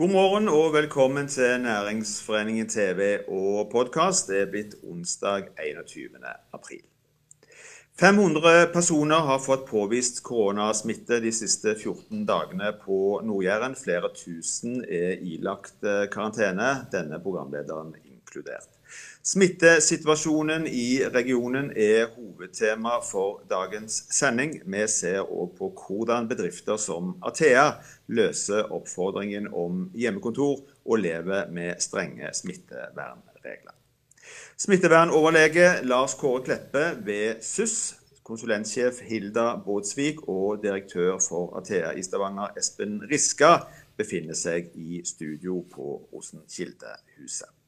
God morgen og velkommen til Næringsforeningen TV og podkast. Det er blitt onsdag 21. april. 500 personer har fått påvist koronasmitte de siste 14 dagene på Nord-Jæren. Flere tusen er ilagt karantene, denne programlederen inkludert. Smittesituasjonen i regionen er hovedtema for dagens sending. Vi ser òg på hvordan bedrifter som Athea løser oppfordringen om hjemmekontor og lever med strenge smittevernregler. Smittevernoverlege Lars Kåre Kleppe ved SUS, konsulentsjef Hilda Båtsvik og direktør for Athea i Stavanger, Espen Riska, befinner seg i studio på Rosenkildehuset.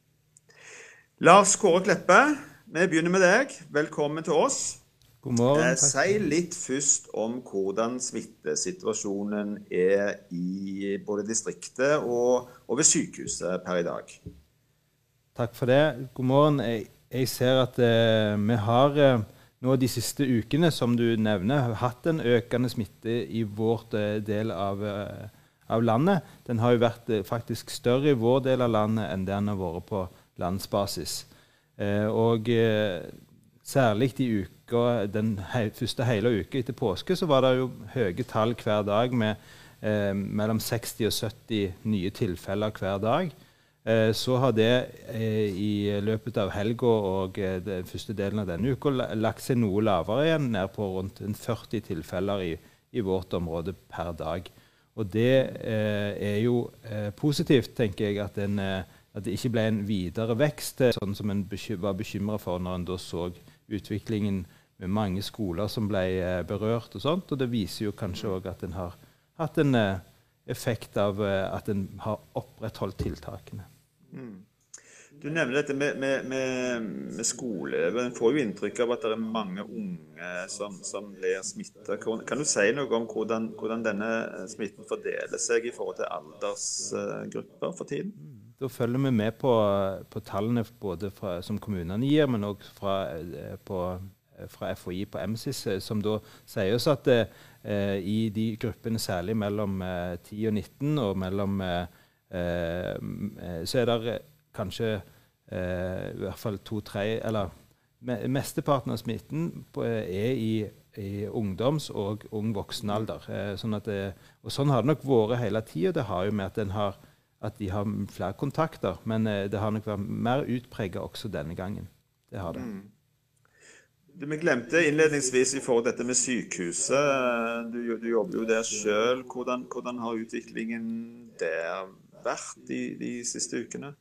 Lars Kåre Kleppe, vi begynner med deg. Velkommen til oss. God morgen. Eh, si litt først om hvordan smittesituasjonen er i både distriktet og, og ved sykehuset per i dag. Takk for det. God morgen. Jeg, jeg ser at eh, vi har eh, nå de siste ukene, som du nevner, hatt en økende smitte i vårt eh, del av, eh, av, landet. Den har jo vært eh, faktisk større i vår del av landet enn det den har vært på landsbasis. og særlig i uka, den he første hele uka etter påske så var det jo høye tall hver dag med eh, mellom 60 og 70 nye tilfeller hver dag. Eh, så har det eh, i løpet av helga og den første delen av denne uka lagt seg noe lavere igjen, ned på rundt 40 tilfeller i, i vårt område per dag. Og det er jo positivt, tenker jeg, at den at det ikke ble en videre vekst, sånn som en var bekymra for når en da så utviklingen med mange skoler som ble eh, berørt. Og sånt, og det viser jo kanskje òg at en har hatt en eh, effekt av eh, at en har opprettholdt tiltakene. Mm. Du nevner dette med, med, med, med skole. En får jo inntrykk av at det er mange unge som, som blir smitta. Kan du si noe om hvordan, hvordan, denne smitten fordeler seg i forhold til aldersgrupper for tiden? Da følger vi med på, på tallene både fra, som kommunene gir, men òg fra, eh, fra, FHI på MSIS, eh, som da sier oss at eh, i de gruppene særlig mellom eh, 10 og 19 og mellom eh, eh, Så er det kanskje i hvert fall to-tre Eller mesteparten av smitten er i, i, ungdoms- og ung voksenalder. Sånn det, og sånn har det nok vært hele tida. Det har jo med at en har at de har flere kontakter. Men eh, det har nok vært mer utprega også denne gangen. Det har det. Mm. Du, vi glemte innledningsvis i forhold til dette med sykehuset. Du, du jobber jo der sjøl. Hvordan, hvordan, har utviklingen der vært de, de siste ukene?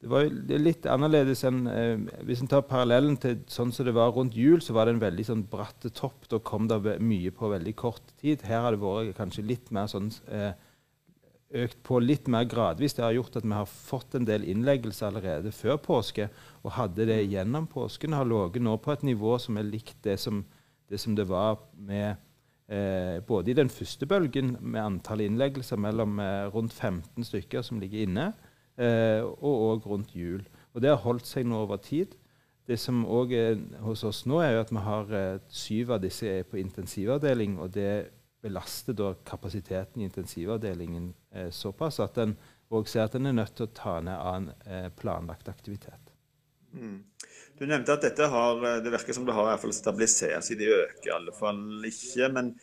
Det var litt annerledes enn eh, Hvis en tar parallellen til sånn som det var rundt jul, så var det en veldig sånn bratte topp. Da kom det mye på veldig kort tid. Her har det vært kanskje litt mer sånn eh, økt på litt mer gradvis. Det har gjort at vi har fått en del innleggelser allerede før påske. Og hadde det gjennom påsken, har ligget nå på et nivå som er likt det som det, som det var med eh, både i den første bølgen, med antall innleggelser mellom eh, rundt 15 stykker som ligger inne, eh, og òg rundt jul. Og det har holdt seg nå over tid. Det som òg er hos oss nå, er jo at vi har eh, syv av disse på intensivavdeling. og det belaster da kapasiteten i intensivavdelingen eh, såpass at en òg ser at en er nødt til å ta ned annen eh, planlagt aktivitet. Mm. Du nevnte at dette har, eh, det virker som det har i hvert fall stabilisert seg. Det øker i alle fall ikke. Men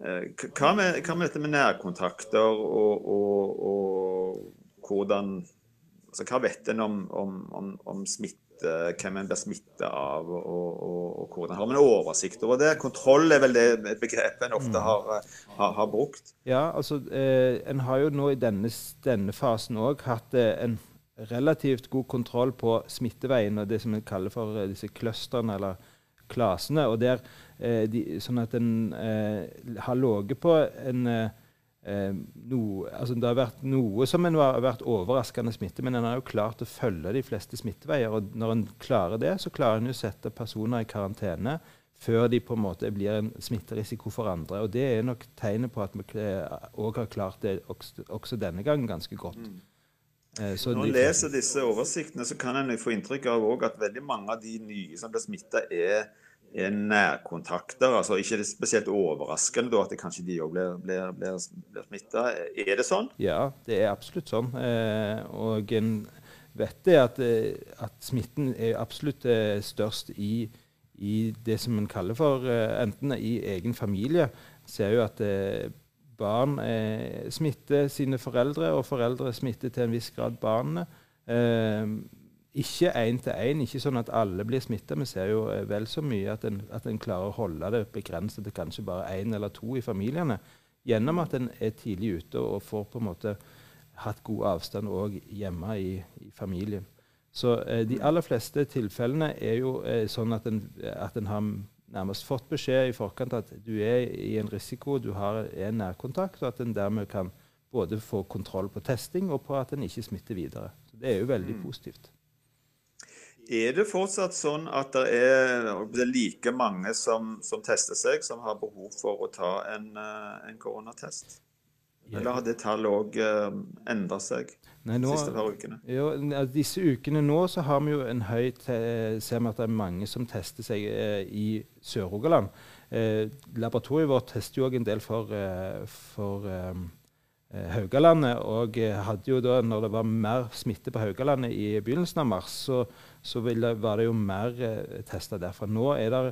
eh, hva, med, hva, med, dette med nærkontakter og, og, og hvordan altså, Hva vet en om, om, om, om smitte? Hvem en blir smitta av, og, og, og, hvordan har man oversikt over det? Kontroll er vel det begrepet en ofte mm. har, har, har brukt? Ja, altså eh, en har jo nå i denne, denne fasen òg hatt eh, en relativt god kontroll på smitteveien og det som en kaller for eh, disse clusterne eller klasene. og der, eh, de, Sånn at en eh, har ligget på en eh, no, altså Det har vært noe som en har vært overraskende smitte, men en har jo klart å følge de fleste smitteveier. og Når en klarer det, så klarer en å sette personer i karantene før de på en måte blir en smitterisiko for andre. og Det er nok tegnet på at vi òg har klart det også, også, denne gangen ganske godt. Mm. Så Når en leser disse oversiktene, så kan en få inntrykk av at veldig mange av de nye som blir smitta, er er nærkontakter. altså Ikke det spesielt overraskende da, at kanskje de òg blir, blir, blir, blir smitta. Er det sånn? Ja, det er absolutt sånn. Eh, og en vet det at, eh, at smitten er absolutt eh, størst i, i, det som en kaller for enten i egen familie. Ser jo at barn smitter sine foreldre, og foreldre smitter til en viss grad barna. Ikke én til én, ikke sånn at alle blir smitta. Vi ser jo eh, vel så mye at en, at en klarer å holde det begrenset til kanskje bare én eller to i familiene. Gjennom at en er tidlig ute og får på en måte hatt god avstand òg hjemme i, i, familien. Så eh, de aller fleste tilfellene er jo eh, sånn at en, at en, har nærmest fått beskjed i forkant at du er i en risiko, du har er nærkontakt, og at en dermed kan både få kontroll på testing og på at en ikke smitter videre. Så Det er jo veldig mm. positivt. Er det fortsatt sånn at det er, det er like mange som, som, tester seg, som har behov for å ta en, eh, en koronatest? Eller har det tallet òg eh, endra seg Nei, nå, de siste par ukene? Jo, disse ukene nå så har vi jo en høy ser vi at det er mange som tester seg eh, i Sør-Rogaland. Eh, laboratoriet vårt tester jo òg en del for, for Haugalandet. Og eh, hadde jo da, når det var mer smitte på Haugalandet i begynnelsen av mars, så, så ville, var det jo mer eh, tester derfra. Nå er det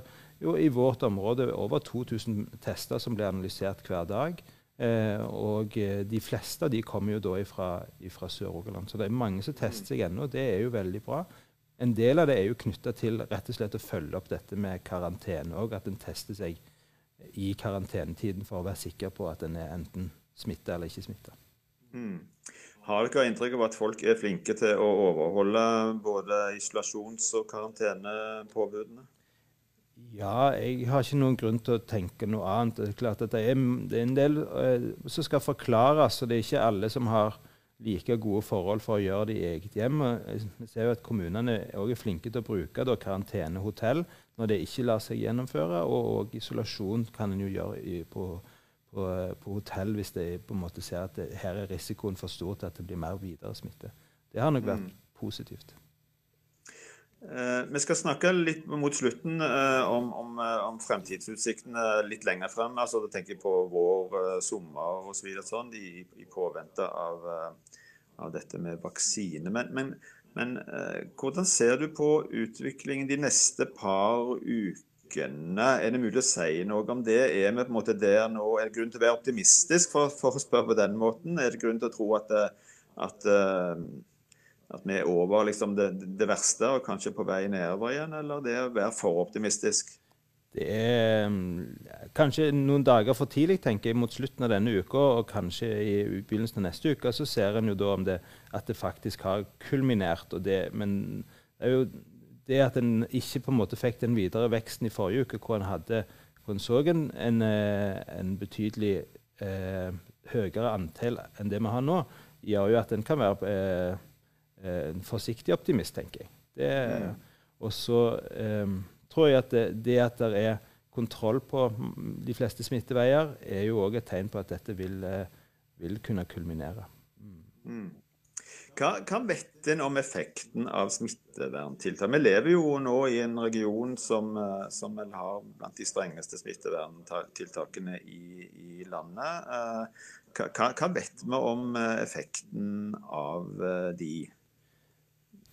jo i vårt område over 2000 tester som blir analysert hver dag. Eh, og eh, de fleste de kommer jo da fra Sør-Rogaland. Så det er mange som tester seg ennå. Det er jo veldig bra. En del av det er jo knytta til rett og slett å følge opp dette med karantene òg. At en tester seg i karantenetiden for å være sikker på at en er enten smitte eller ikke smitte. Mm. Har dere inntrykk av at folk er flinke til å overholde både isolasjons- og karantenepåbudene? Ja, jeg har ikke noen grunn til å tenke noe annet. Det er klart at det er, det er en del eh, som skal forklares, og det er ikke alle som har like gode forhold for å gjøre det i eget hjem. Vi ser jo at Kommunene er flinke til å bruke da, karantenehotell når det ikke lar seg gjennomføre, og, og isolasjon kan en jo gjøre i, på på, på hotell hvis de på en måte ser at det, her er risikoen for stor til at det blir mer videre smitte. Det har nok vært mm. positivt. Eh, vi skal snakke litt mot slutten eh, om, om, eh, om, fremtidsutsiktene litt lenger frem. Altså, da tenker jeg på vår, eh, sommer osv. Så sånn, i, i påvente av, eh, av, dette med vaksine. Men, men, men eh, hvordan ser du på utviklingen de neste par ukene? Ukene. Er det mulig å si noe om det? Er vi på en måte der nå? Er det grunn til å være optimistisk, for, for å spørre på den måten? Er det grunn til å tro at, at, eh, at vi er over liksom, det, det, verste og kanskje på vei nedover igjen, eller det å være for optimistisk? Det er mm, kanskje noen dager for tidlig, tenker jeg, mot slutten av denne uka. Og kanskje i begynnelsen av neste uke så ser en jo da om det, at det faktisk har kulminert. Det, men det er jo det at en ikke på en måte fikk den videre veksten i forrige uke, hvor en hadde hvor en så en, en, eh, en betydelig eh, høyere antall enn det vi har nå, gjør jo at en kan være eh, eh en forsiktig optimist, tenker jeg. Det, mm. Og så eh, tror jeg at det, det, at det er kontroll på de fleste smitteveier, er jo òg et tegn på at dette vil, eh, vil kunne kulminere. Mm. Hva, hva, vet en om effekten av smitteverntiltak? Vi lever jo nå i en region som, eh, som vel har blant de strengeste smitteverntiltakene i, i landet. Eh, hva, hva, vet vi om eh, effekten av de?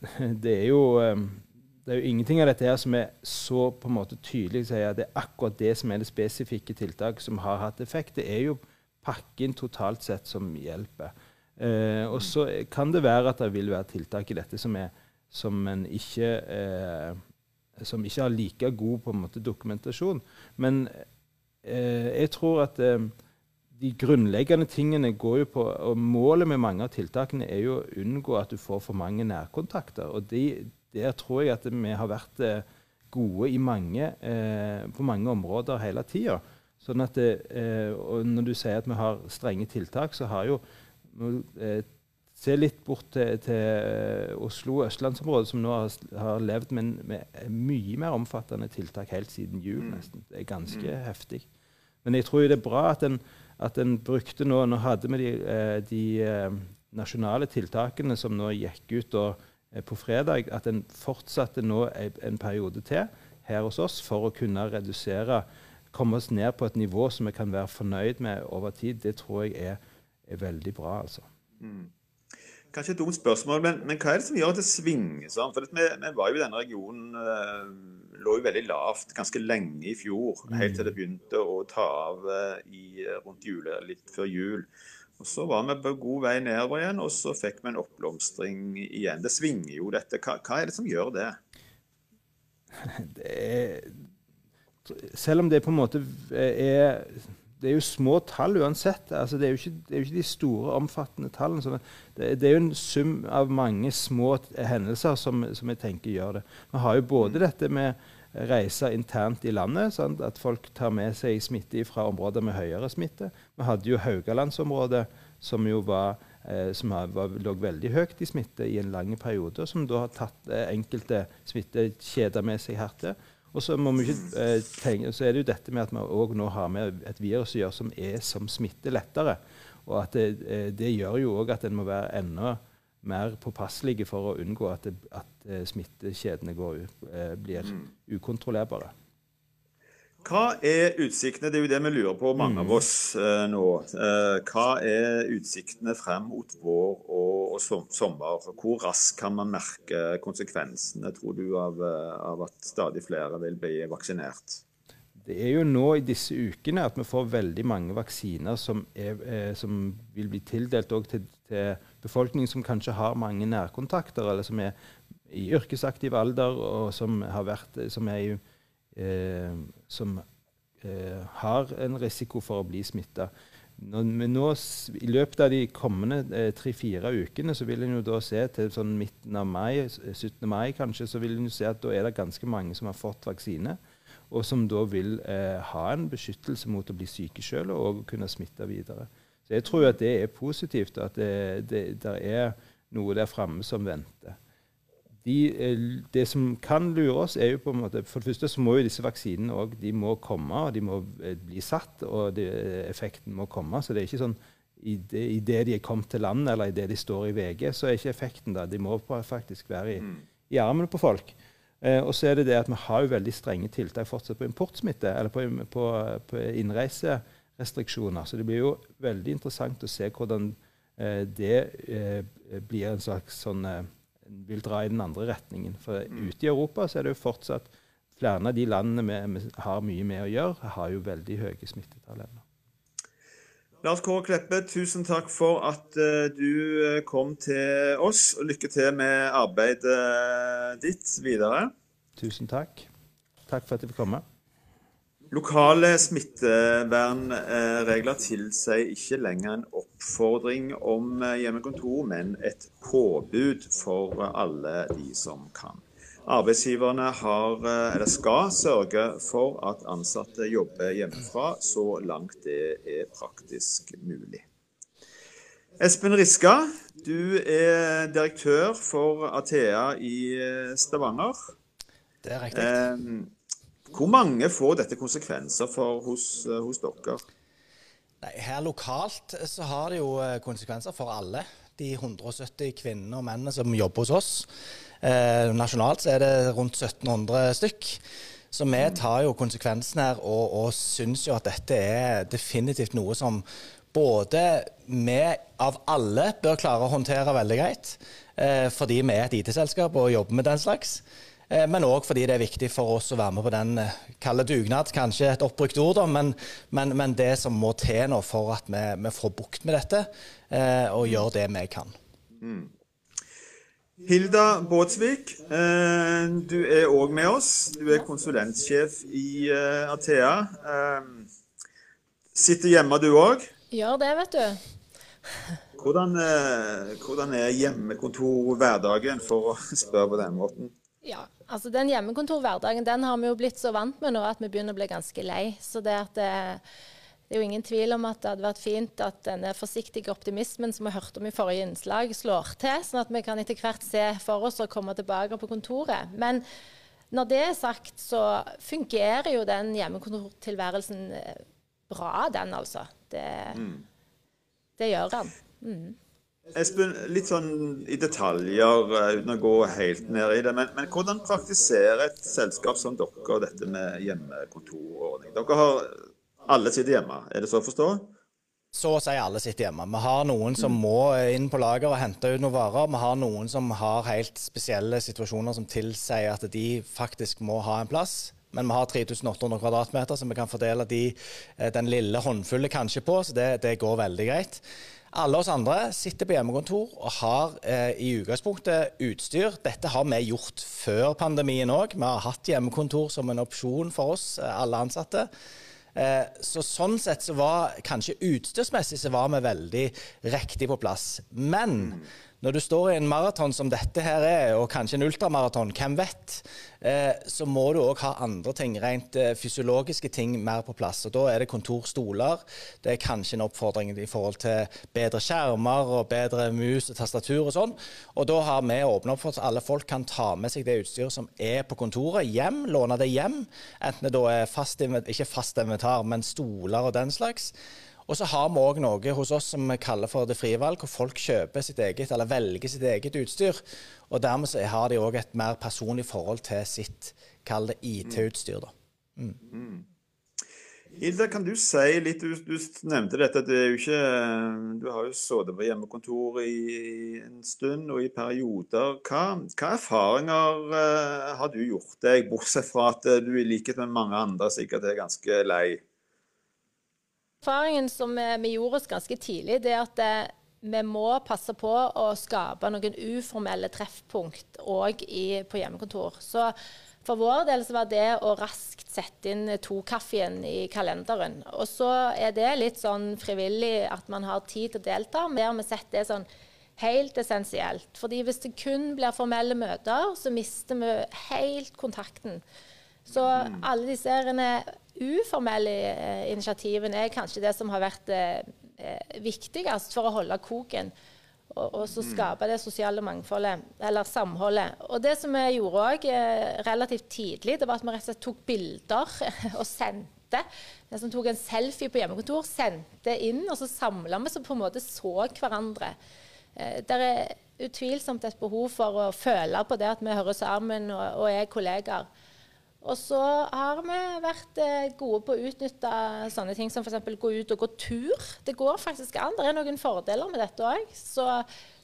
Det er jo det er jo ingenting av dette her som er så på en måte tydelig sier at det er akkurat det som er det spesifikke tiltaket som har hatt effekt. Det er jo pakken totalt sett som hjelper. Eh, og så kan det være at det vil være tiltak i dette som, er, som, ikke, eh, som ikke har like god på en måte, dokumentasjon. Men eh, jeg tror at eh, de grunnleggende tingene går jo på og Målet med mange av tiltakene er jo å unngå at du får for mange nærkontakter. og de, Der tror jeg at vi har vært eh, gode mange, eh, på mange områder hele tida. Sånn at det, og når du sier at vi har strenge tiltak, så har jo eh, se litt bort til, til eh, Oslo og østlandsområdet, som nå har, har levd med, med, mye mer omfattende tiltak helt siden jul. Mm. nesten. Det er ganske mm. heftig. Men jeg tror det er bra at en, at en brukte nå Nå hadde vi de, eh, de eh, nasjonale tiltakene som nå gikk ut og, på fredag, at en fortsatte nå en periode til her hos oss for å kunne redusere, komme oss ned på et nivå som vi kan være fornøyd med over tid, det tror jeg er, er veldig bra. altså. Mm. Kanskje et dumt spørsmål, men, men, hva er det som gjør at det svinger sånn? For vi, vi, var jo i denne regionen eh, lå jo veldig lavt ganske lenge i fjor. Mm. Helt til det begynte å ta av uh, i, rundt jule, litt før jul. Og Så var vi på god vei nedover igjen, og så fikk vi en oppblomstring igjen. Det svinger jo, dette. Hva, hva er det som gjør det? det er, selv om det på en måte er det er jo små tall uansett. Altså, det, er ikke, det, er jo ikke, de store, omfattende tallene. Det, det, er jo en sum av mange små hendelser som, som, jeg tenker gjør det. Vi har jo både mm. dette med reiser internt i landet, sant? at folk tar med seg smitte fra områder med høyere smitte. Vi hadde jo Haugalandsområdet, som jo var, eh, som var, lå veldig høyt i smitte i en lang periode, og som da har tatt eh, enkelte smittekjeder med seg hertil. Og så, eh, tenke, så, er det jo dette med at vi òg nå har med et virus å gjøre som er som smitter lettere. Og at det, eh, det gjør jo òg at en må være enda mer påpasselige for å unngå at, det, at eh, smittekjedene går, blir mm. ukontrollerbare. Hva er utsiktene? Det er jo det vi lurer på, mange av mm. oss eh, nå. Eh, hva er utsiktene frem mot vår og, og som, sommer? Hvor raskt kan man merke konsekvensene, tror du, av, eh, av, at stadig flere vil bli vaksinert? Det er jo nå i disse ukene at vi får veldig mange vaksiner som, er, eh, som vil bli tildelt til, til befolkningen som kanskje har mange nærkontakter, eller som er i yrkesaktiv alder, og som, har vært, som er eh, som eh, har en risiko for å bli smitta. I løpet av de kommende eh, tre-fire ukene så vil en se til sånn midten av mai, 17. mai kanskje, så vil en se at da er det ganske mange som har fått vaksine, og som da vil eh, ha en beskyttelse mot å bli syke sjøl og kunne smitte videre. Så jeg tror at det er positivt, at det, det, der er noe der framme som venter de, eh, det som kan lure oss, er jo på en måte For det første så må jo disse vaksinene òg de må komme, og de må eh, bli satt, og de, effekten må komme. Så det er ikke sånn i det, i det, de er kommet til land, eller i det de står i VG, så er ikke effekten da. De må faktisk være i, mm. i armene på folk. Eh, og så er det det at vi har jo veldig strenge tiltak fortsatt på importsmitte, eller på, på, på innreiserestriksjoner. Så det blir jo veldig interessant å se hvordan eh, det eh, blir en slags sånn eh, vil dra i den andre retningen. For ute i Europa så er det jo fortsatt flere av de landene vi, har mye med å gjøre, har jo veldig høye smittetall ennå. Lars Kåre Kleppe, tusen takk for at uh, du eh, kom til oss. og Lykke til med arbeidet ditt videre. Tusen takk. Takk for at jeg fikk komme. Lokale smittevernregler tilsier ikke lenger en oppfordring om eh, hjemmekontor, men et påbud for alle de som kan. Arbeidsgiverne har, eh, eller skal sørge for at ansatte jobber hjemmefra så langt det er praktisk mulig. Espen Riska, du er direktør for Athea i eh, Stavanger. Det er riktig. Eh, hvor mange får dette konsekvenser for hos, eh, hos dere? Nei, her lokalt så har det jo eh, konsekvenser for alle. De 170 kvinnene og mennene som jobber hos oss. Eh, nasjonalt så er det rundt 1700 stykk. Så vi tar jo konsekvensen her og, og syns jo at dette er definitivt noe som både vi av alle bør klare å håndtere veldig greit, eh, fordi vi er et IT-selskap og jobber med den slags. Eh, men òg fordi det er viktig for oss å være med på den eh, kalde dugnad. Kanskje et oppbrukt ord, da, men, men, men, det som må til nå for at vi, vi får bukt med dette, eh, og gjør det vi kan. Mm. Hilda Båtsvik, du er òg med oss. Du er konsulentsjef i Athea. Sitter hjemme du òg? Gjør det, vet du. Hvordan, hvordan er hjemmekontor-hverdagen, for å spørre på den måten? Ja, altså Den hjemmekontorhverdagen den har vi jo blitt så vant med nå at vi begynner å bli ganske lei. Så det, det, det, er jo ingen tvil om at det hadde vært fint at denne forsiktige optimismen som vi hørte om i forrige innslag, slår til, sånn at vi kan etter hvert se for oss å komme tilbake på kontoret. Men når det er sagt, så fungerer jo den hjemmekontortilværelsen eh, bra, den altså. Det, mm. det gjør den. Mm. Espen, litt sånn i detaljer, eh, uten å gå helt ned i det. Men, men hvordan praktiserer et selskap som dere dette med hjemmekontorordning? Dere har alle sitter hjemme, er det så å forstå? Så å si alle sitter hjemme. Vi har noen som må inn på lager og hente ut noen varer. Vi har noen som har helt spesielle situasjoner som tilsier at de faktisk må ha en plass. Men vi har 3800 kvadratmeter som vi kan fordele de, eh, den lille håndfulle kanskje på, så det, det går veldig greit. Alle oss andre sitter på hjemmekontor og har eh, i utgangspunktet utstyr. Dette har vi gjort før pandemien òg. Vi har hatt hjemmekontor som en opsjon for oss, eh, alle ansatte. Eh, så sånn sett så var kanskje utstyrsmessig så var vi veldig riktig på plass. Men når du står i en maraton som dette her er, og kanskje en ultramaraton, hvem vet, eh, så må du òg ha andre ting, rent eh, fysiologiske ting, mer på plass. Og Da er det kontorstoler. Det er kanskje en oppfordring i forhold til bedre skjermer og bedre mus og tastatur og sånn. Og da har vi åpna opp for at alle folk kan ta med seg det utstyret som er på kontoret, hjem, låne det hjem. Enten det da er fast, ikke fast inventar, men stoler og den slags. Og så har vi òg noe hos oss som vi kaller for det frie valg, hvor folk kjøper sitt eget, eller velger sitt eget utstyr. Og dermed har de òg et mer personlig forhold til sitt, kall det IT-utstyr, da. Mm. Mm. Hilda, kan du si litt Du, du nevnte dette at det ikke Du har jo sittet på hjemmekontor i en stund og i perioder. Hva, hva erfaringer uh, har du gjort deg, bortsett fra at du i likhet med mange andre sikkert er ganske lei? Erfaringen som vi gjorde oss ganske tidlig, det er at eh, vi må passe på å skape noen uformelle treffpunkt òg på hjemmekontor. Så for vår del så var det å raskt sette inn to-kaffen i kalenderen. Og så er det litt sånn frivillig at man har tid til å delta. Vi har sett det sånn helt essensielt. Fordi hvis det kun blir formelle møter, så mister vi helt kontakten. Så alle disse uformelle eh, initiativene er kanskje det som har vært eh, eh, viktigst for å holde koken. Og, og så mm. skape det sosiale mangfoldet, eller samholdet. Og det som vi gjorde òg relativt tidlig, det var at vi rett og slett tok bilder og sendte. Vi som tok en selfie på hjemmekontor, sendte inn, og så samla vi så på en måte så hverandre. Det er utvilsomt et behov for å føle på det at vi hører sammen og, og er kollegaer. Og så har vi vært eh, gode på å utnytte sånne ting som f.eks. gå ut og gå tur. Det går faktisk an. Det er noen fordeler med dette òg. Så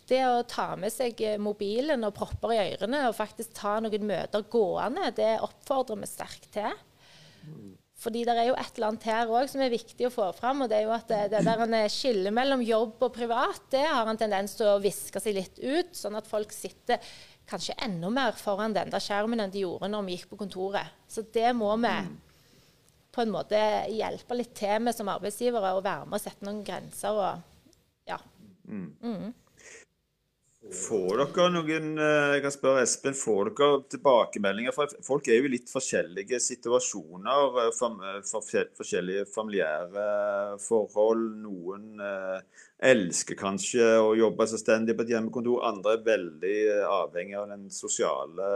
det å ta med seg eh, mobilen og propper i ørene og faktisk ta noen møter gående, det oppfordrer vi sterkt til. Fordi det er jo et eller annet her òg som er viktig å få fram. og Det er jo at det, det der en skille mellom jobb og privat det har en tendens til å viske seg litt ut, sånn at folk sitter kanskje enda mer foran den der skjermen enn de gjorde når vi gikk på kontoret. Så det må vi mm. på en måte hjelpe litt til med som arbeidsgivere, og være med og sette noen grenser. og ja. Mm. Får dere noen eh, jeg kan spørre Espen, får dere tilbakemeldinger? Folk er jo i litt forskjellige situasjoner. Eh, eh, for forskjellige familiære forhold. Noen elsker kanskje å jobbe selvstendig på et hjemmekontor. Andre er veldig avhengig av den sosiale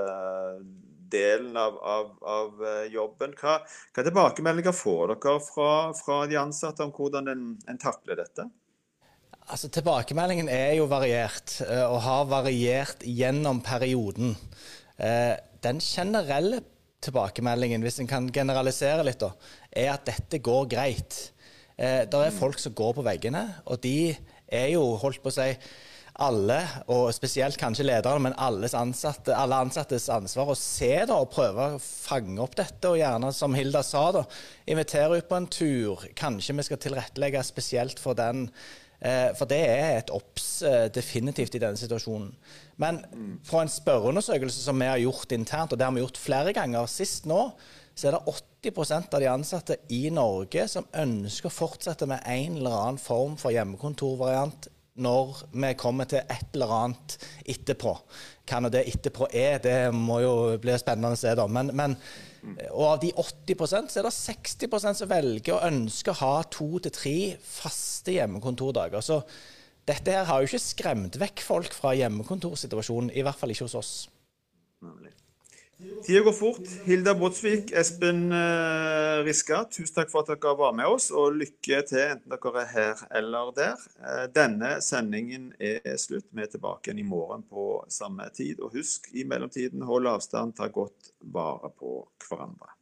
delen av, av, av jobben. Hva, hva, tilbakemeldinger får dere fra, fra de ansatte om hvordan en, en takler dette? Altså, Tilbakemeldingen er jo variert, eh, og har variert gjennom perioden. Eh, den generelle tilbakemeldingen, hvis en kan generalisere litt, da, er at dette går greit. Eh, det er folk som går på veggene, og de er jo, holdt på å si, alle, og spesielt kanskje lederne, men ansatte, alle ansattes ansvar å se da, og prøve å fange opp dette. Og gjerne, som Hilda sa, da, invitere ut på en tur. Kanskje vi skal tilrettelegge spesielt for den for det er et obs eh, definitivt i denne situasjonen. Men fra en spørreundersøkelse som vi har gjort internt, og det har vi gjort flere ganger sist nå, så er det 80% av de ansatte i Norge som ønsker å fortsette med en eller annen form for hjemmekontorvariant når vi kommer til et eller annet etterpå. Hva nå det etterpå er, det må jo bli spennende å se, da. Men, men og av de 80 så er det 60% som velger og ønsker å ha to til tre faste hjemmekontordager. Så dette her har jo ikke skremt vekk folk fra hjemmekontorsituasjonen, i hvert fall ikke hos oss. Tida går fort. Hilda Båtsvik, Espen eh, Riska, tusen takk for at dere var med oss, og lykke til enten dere er her eller der. Eh, denne sendingen er slutt. Vi er tilbake igjen i morgen på samme tid. Og husk, i mellomtiden, hold avstand, ta godt vare på hverandre.